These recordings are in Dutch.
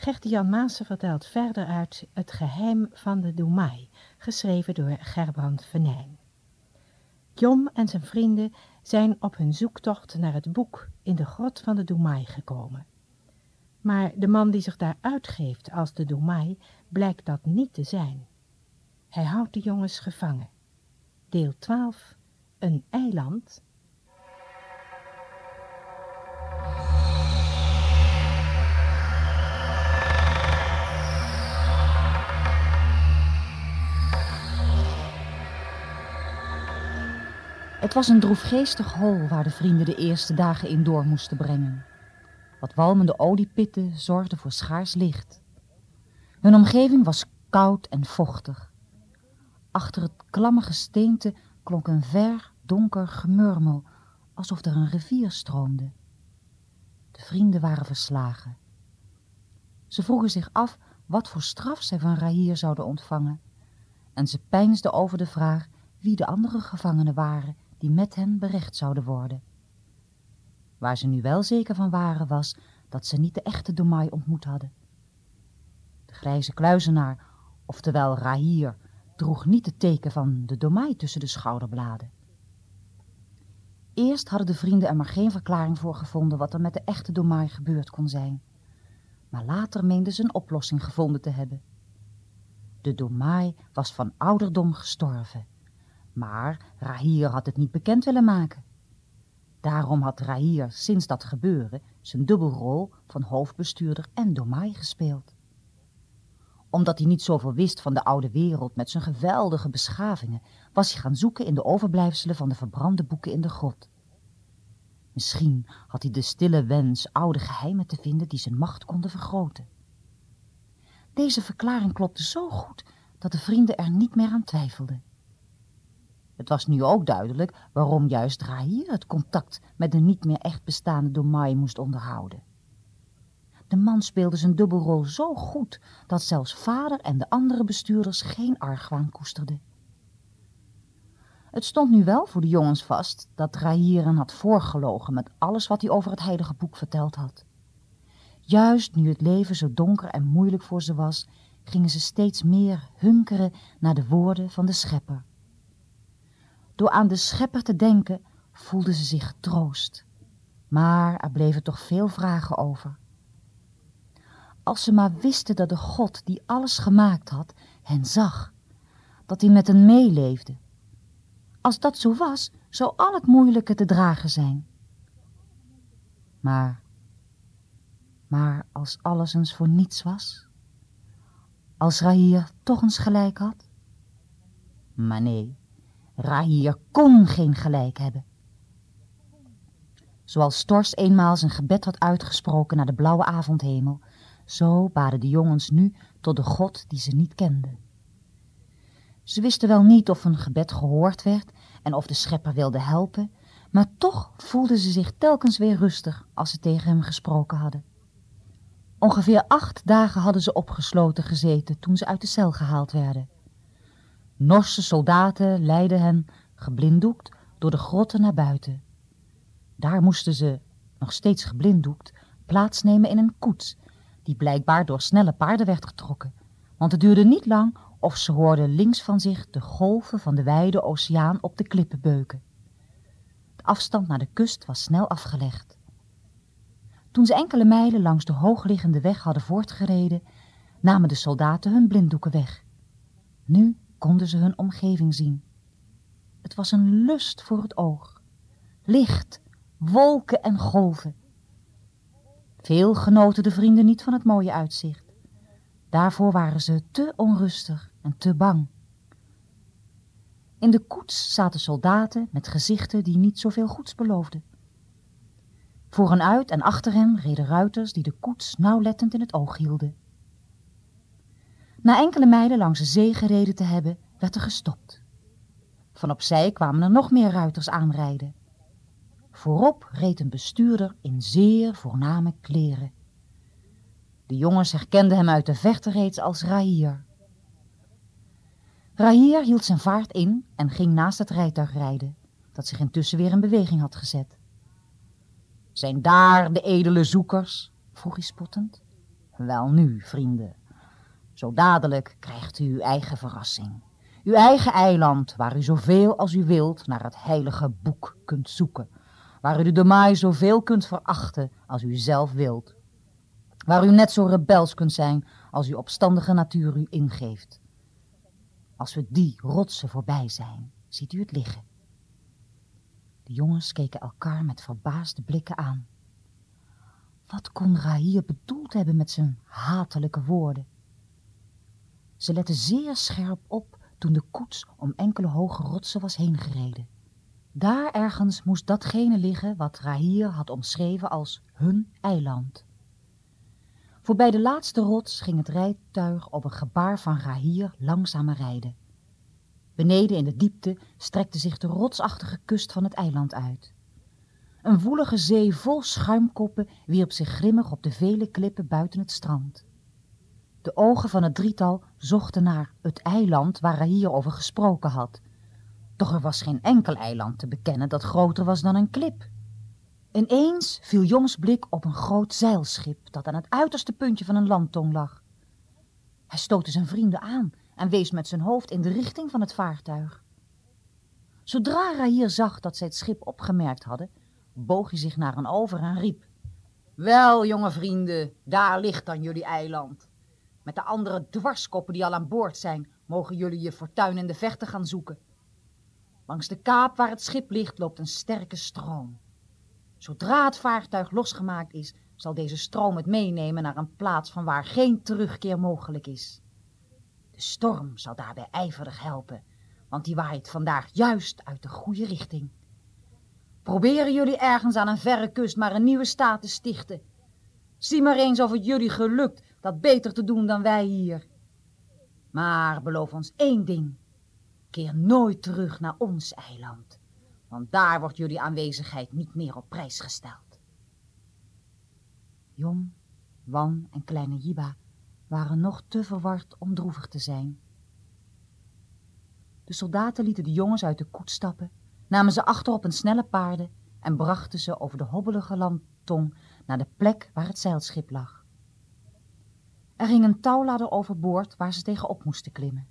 Gert Jan Maassen vertelt verder uit Het geheim van de Doemai, geschreven door Gerbrand Venijn. Jom en zijn vrienden zijn op hun zoektocht naar het boek in de grot van de Doemai gekomen. Maar de man die zich daar uitgeeft als de Doemai blijkt dat niet te zijn. Hij houdt de jongens gevangen. Deel 12. Een eiland Het was een droefgeestig hol waar de vrienden de eerste dagen in door moesten brengen. Wat walmende oliepitten zorgden voor schaars licht. Hun omgeving was koud en vochtig. Achter het klamme gesteente klonk een ver, donker gemurmel, alsof er een rivier stroomde. De vrienden waren verslagen. Ze vroegen zich af wat voor straf zij van Rahir zouden ontvangen. En ze peinsden over de vraag wie de andere gevangenen waren die met hen berecht zouden worden. Waar ze nu wel zeker van waren was dat ze niet de echte Domai ontmoet hadden. De grijze kluizenaar, oftewel Rahir, droeg niet het teken van de Domai tussen de schouderbladen. Eerst hadden de vrienden er maar geen verklaring voor gevonden wat er met de echte Domai gebeurd kon zijn. Maar later meenden ze een oplossing gevonden te hebben. De Domai was van ouderdom gestorven maar Rahir had het niet bekend willen maken. Daarom had Rahir sinds dat gebeuren zijn dubbelrol van hoofdbestuurder en domai gespeeld. Omdat hij niet zoveel wist van de oude wereld met zijn geweldige beschavingen, was hij gaan zoeken in de overblijfselen van de verbrande boeken in de grot. Misschien had hij de stille wens oude geheimen te vinden die zijn macht konden vergroten. Deze verklaring klopte zo goed dat de vrienden er niet meer aan twijfelden. Het was nu ook duidelijk waarom juist Rahir het contact met de niet meer echt bestaande Domai moest onderhouden. De man speelde zijn dubbelrol zo goed dat zelfs vader en de andere bestuurders geen argwaan koesterden. Het stond nu wel voor de jongens vast dat Rahir hen had voorgelogen met alles wat hij over het heilige boek verteld had. Juist nu het leven zo donker en moeilijk voor ze was, gingen ze steeds meer hunkeren naar de woorden van de schepper. Door aan de schepper te denken voelden ze zich getroost. Maar er bleven toch veel vragen over. Als ze maar wisten dat de God die alles gemaakt had, hen zag. Dat hij met hen meeleefde. Als dat zo was, zou al het moeilijke te dragen zijn. Maar, maar als alles eens voor niets was? Als Rahir toch eens gelijk had? Maar nee, Rahir kon geen gelijk hebben. Zoals Stors eenmaal zijn gebed had uitgesproken naar de blauwe avondhemel, zo baden de jongens nu tot de God die ze niet kenden. Ze wisten wel niet of hun gebed gehoord werd en of de schepper wilde helpen, maar toch voelden ze zich telkens weer rustig als ze tegen hem gesproken hadden. Ongeveer acht dagen hadden ze opgesloten gezeten toen ze uit de cel gehaald werden. Norse soldaten leidden hen, geblinddoekt, door de grotten naar buiten. Daar moesten ze, nog steeds geblinddoekt, plaatsnemen in een koets, die blijkbaar door snelle paarden werd getrokken, want het duurde niet lang of ze hoorden links van zich de golven van de wijde oceaan op de klippen beuken. De afstand naar de kust was snel afgelegd. Toen ze enkele mijlen langs de hoogliggende weg hadden voortgereden, namen de soldaten hun blinddoeken weg. Nu konden ze hun omgeving zien. Het was een lust voor het oog. Licht, wolken en golven. Veel genoten de vrienden niet van het mooie uitzicht. Daarvoor waren ze te onrustig en te bang. In de koets zaten soldaten met gezichten die niet zoveel goeds beloofden. Voor en uit en achter hen reden ruiters die de koets nauwlettend in het oog hielden. Na enkele mijlen langs de zee gereden te hebben, werd er gestopt. Van opzij kwamen er nog meer ruiters aanrijden. Voorop reed een bestuurder in zeer voorname kleren. De jongens herkenden hem uit de verte reeds als Rahir. Rahir hield zijn vaart in en ging naast het rijtuig rijden, dat zich intussen weer in beweging had gezet. Zijn daar de edele zoekers? vroeg hij spottend. Welnu, vrienden, zo dadelijk krijgt u uw eigen verrassing. Uw eigen eiland, waar u zoveel als u wilt naar het heilige boek kunt zoeken. Waar u de Domaai zoveel kunt verachten als u zelf wilt. Waar u net zo rebels kunt zijn als uw opstandige natuur u ingeeft. Als we die rotsen voorbij zijn, ziet u het liggen. De jongens keken elkaar met verbaasde blikken aan. Wat kon Rahir bedoeld hebben met zijn hatelijke woorden? Ze letten zeer scherp op toen de koets om enkele hoge rotsen was heengereden. Daar ergens moest datgene liggen wat Rahir had omschreven als hun eiland. Voorbij de laatste rots ging het rijtuig op een gebaar van Rahir langzamer rijden. Beneden in de diepte strekte zich de rotsachtige kust van het eiland uit. Een woelige zee vol schuimkoppen wierp zich grimmig op de vele klippen buiten het strand. De ogen van het drietal zochten naar het eiland waar hij hierover gesproken had. Doch er was geen enkel eiland te bekennen dat groter was dan een klip. Ineens viel Jongs blik op een groot zeilschip dat aan het uiterste puntje van een landtong lag. Hij stootte zijn vrienden aan en wees met zijn hoofd in de richting van het vaartuig. Zodra Rahir zag dat zij het schip opgemerkt hadden, boog hij zich naar hen over en riep. Wel, jonge vrienden, daar ligt dan jullie eiland. Met de andere dwarskoppen die al aan boord zijn, mogen jullie je fortuin in de vechten gaan zoeken. Langs de kaap waar het schip ligt loopt een sterke stroom. Zodra het vaartuig losgemaakt is, zal deze stroom het meenemen naar een plaats van waar geen terugkeer mogelijk is. De storm zal daarbij ijverig helpen, want die waait vandaag juist uit de goede richting. Proberen jullie ergens aan een verre kust maar een nieuwe staat te stichten. Zie maar eens of het jullie gelukt dat beter te doen dan wij hier. Maar beloof ons één ding. Keer nooit terug naar ons eiland, want daar wordt jullie aanwezigheid niet meer op prijs gesteld. Jong, Wan en kleine Jiba waren nog te verward om droevig te zijn. De soldaten lieten de jongens uit de koets stappen, namen ze achter op een snelle paarden en brachten ze over de hobbelige landtong naar de plek waar het zeilschip lag. Er ging een touwladder overboord waar ze tegenop moesten klimmen.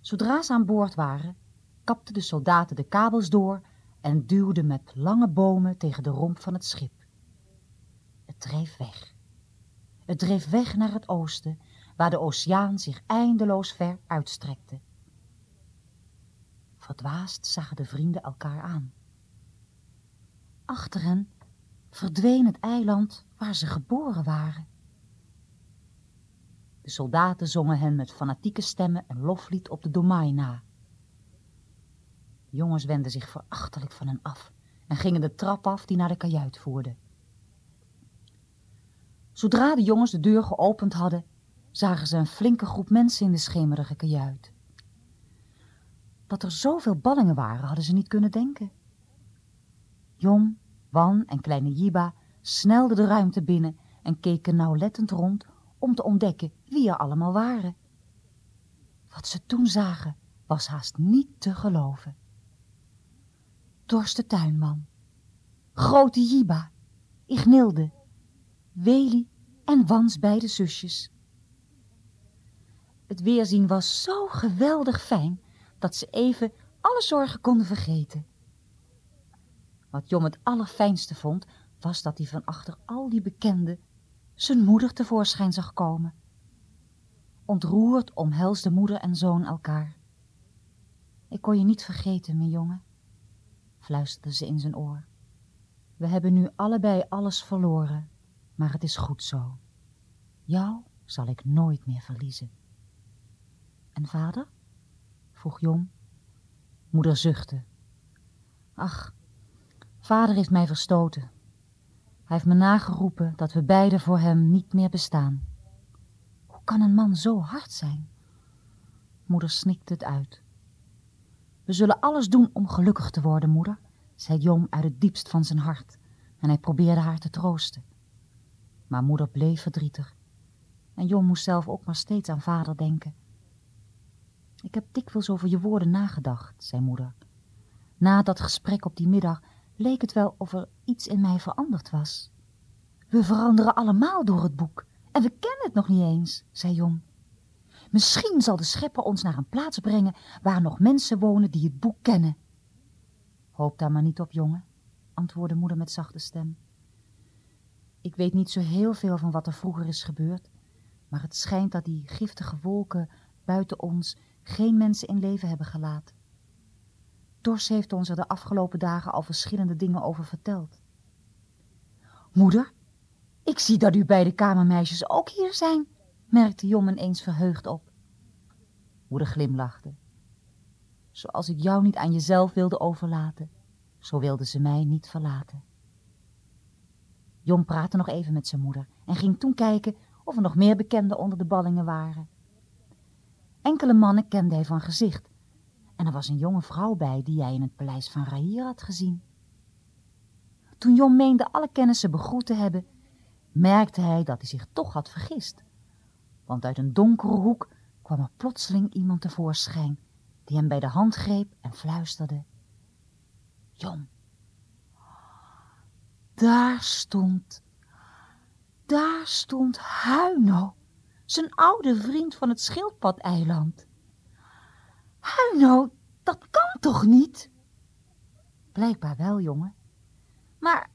Zodra ze aan boord waren, kapten de soldaten de kabels door en duwden met lange bomen tegen de romp van het schip. Het dreef weg. Het dreef weg naar het oosten, waar de oceaan zich eindeloos ver uitstrekte. Verdwaasd zagen de vrienden elkaar aan. Achter hen verdween het eiland waar ze geboren waren. De soldaten zongen hen met fanatieke stemmen een loflied op de domaai na. De jongens wendden zich verachtelijk van hen af en gingen de trap af die naar de kajuit voerde. Zodra de jongens de deur geopend hadden, zagen ze een flinke groep mensen in de schemerige kajuit. Dat er zoveel ballingen waren, hadden ze niet kunnen denken. Jong, Wan en kleine Jiba snelden de ruimte binnen en keken nauwlettend rond om te ontdekken wie er allemaal waren. Wat ze toen zagen was haast niet te geloven. Dorste tuinman, grote Jiba, Ignilde, Weli en Wans beide zusjes. Het weerzien was zo geweldig fijn dat ze even alle zorgen konden vergeten. Wat Jom het allerfijnste vond, was dat hij van achter al die bekenden zijn moeder tevoorschijn zag komen. Ontroerd omhelsden moeder en zoon elkaar. Ik kon je niet vergeten, mijn jongen, fluisterde ze in zijn oor. We hebben nu allebei alles verloren, maar het is goed zo. Jou zal ik nooit meer verliezen. En vader? vroeg Jom. Moeder zuchtte. Ach, vader heeft mij verstoten. Hij heeft me nageroepen dat we beiden voor hem niet meer bestaan. Hoe kan een man zo hard zijn? Moeder snikte het uit. We zullen alles doen om gelukkig te worden, moeder, zei Jom uit het diepst van zijn hart en hij probeerde haar te troosten. Maar moeder bleef verdrietig en Jom moest zelf ook maar steeds aan vader denken. Ik heb dikwijls over je woorden nagedacht, zei moeder. Na dat gesprek op die middag leek het wel of er iets in mij veranderd was. We veranderen allemaal door het boek en we kennen het nog niet eens, zei Jon. Misschien zal de schepper ons naar een plaats brengen waar nog mensen wonen die het boek kennen. Hoop daar maar niet op, jongen, antwoordde moeder met zachte stem. Ik weet niet zo heel veel van wat er vroeger is gebeurd, maar het schijnt dat die giftige wolken buiten ons geen mensen in leven hebben gelaten. Dors heeft ons er de afgelopen dagen al verschillende dingen over verteld. Moeder, ik zie dat u beide kamermeisjes ook hier zijn, merkte Jon ineens verheugd op. Moeder glimlachte. Zoals ik jou niet aan jezelf wilde overlaten, zo wilde ze mij niet verlaten. Jon praatte nog even met zijn moeder en ging toen kijken of er nog meer bekenden onder de ballingen waren. Enkele mannen kende hij van gezicht en er was een jonge vrouw bij die hij in het paleis van Rahir had gezien. Toen Jon meende alle kennissen begroet te hebben, merkte hij dat hij zich toch had vergist. Want uit een donkere hoek kwam er plotseling iemand tevoorschijn, die hem bij de hand greep en fluisterde. Jon, daar stond, daar stond Huino, zijn oude vriend van het schildpad-eiland. Huino, dat kan toch niet? Blijkbaar wel, jongen. Maar,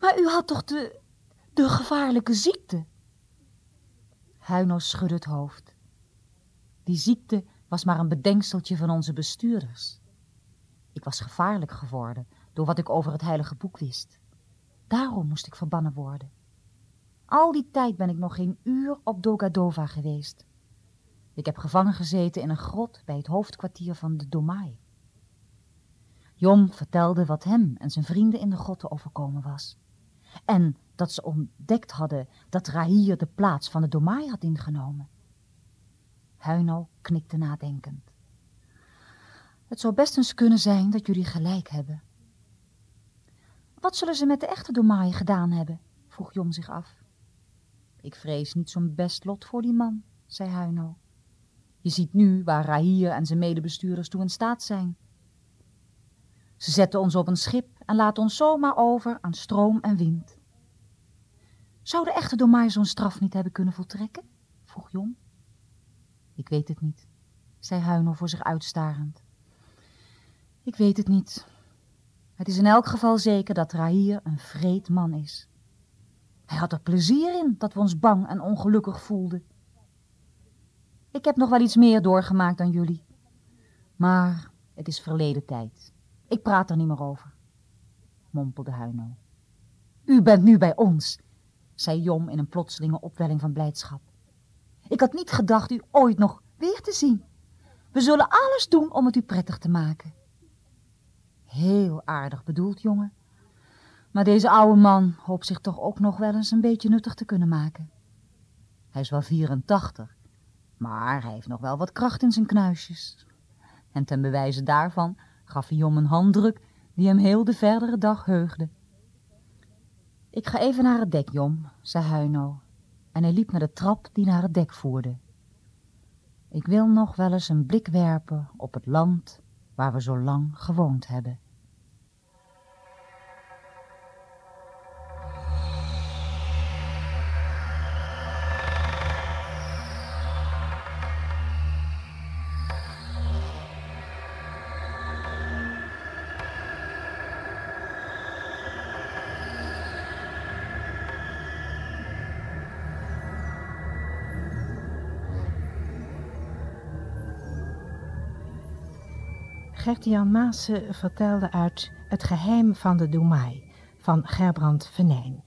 maar u had toch de, de gevaarlijke ziekte? Huino schudde het hoofd. Die ziekte was maar een bedenkseltje van onze bestuurders. Ik was gevaarlijk geworden door wat ik over het heilige boek wist. Daarom moest ik verbannen worden. Al die tijd ben ik nog geen uur op Dogadova geweest. Ik heb gevangen gezeten in een grot bij het hoofdkwartier van de Domai. Jom vertelde wat hem en zijn vrienden in de grotten overkomen was. En dat ze ontdekt hadden dat Rahir de plaats van de Domai had ingenomen. Huino knikte nadenkend. Het zou best eens kunnen zijn dat jullie gelijk hebben. Wat zullen ze met de echte Domai gedaan hebben? vroeg Jom zich af. Ik vrees niet zo'n best lot voor die man, zei Huino. Je ziet nu waar Rahir en zijn medebestuurders toe in staat zijn. Ze zetten ons op een schip en laten ons zomaar over aan stroom en wind. Zou de echte Domai zo'n straf niet hebben kunnen voltrekken? vroeg Jon. Ik weet het niet, zei Huino voor zich uitstarend. Ik weet het niet. Het is in elk geval zeker dat Rahir een vreed man is. Hij had er plezier in dat we ons bang en ongelukkig voelden. Ik heb nog wel iets meer doorgemaakt dan jullie. Maar het is verleden tijd. Ik praat er niet meer over, mompelde Huino. U bent nu bij ons, zei Jom in een plotselinge opwelling van blijdschap. Ik had niet gedacht u ooit nog weer te zien. We zullen alles doen om het u prettig te maken. Heel aardig bedoeld, jongen. Maar deze oude man hoopt zich toch ook nog wel eens een beetje nuttig te kunnen maken. Hij is wel 84, maar hij heeft nog wel wat kracht in zijn knuisjes. En ten bewijze daarvan gaf hij Jom een handdruk die hem heel de verdere dag heugde. Ik ga even naar het dek, Jom, zei Huino, en hij liep naar de trap die naar het dek voerde. Ik wil nog wel eens een blik werpen op het land waar we zo lang gewoond hebben. Gert-Jan Maassen vertelde uit Het geheim van de Doemai van Gerbrand Venijn.